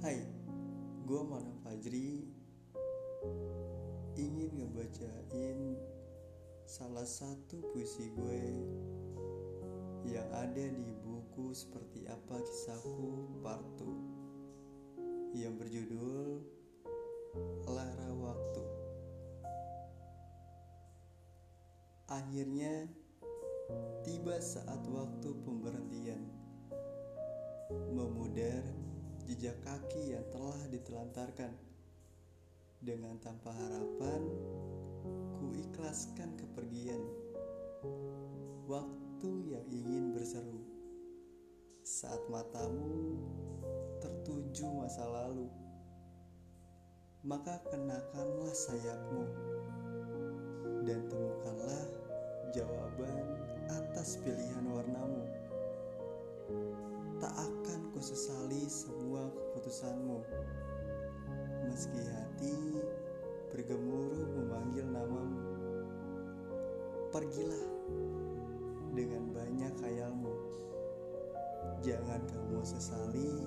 Hai, gue Mana Fajri ingin ngebacain salah satu puisi gue yang ada di buku Seperti Apa Kisahku Part 2 yang berjudul Lara Waktu. Akhirnya tiba saat waktu pemberhentian jejak kaki yang telah ditelantarkan. Dengan tanpa harapan, ku ikhlaskan kepergian. Waktu yang ingin berseru saat matamu tertuju masa lalu. Maka kenakanlah sayapmu dan temukanlah jawaban atas pilihan warnamu. Tak akan kusesali semua keputusanmu Meski hati bergemuruh memanggil namamu Pergilah dengan banyak khayalmu. Jangan kamu sesali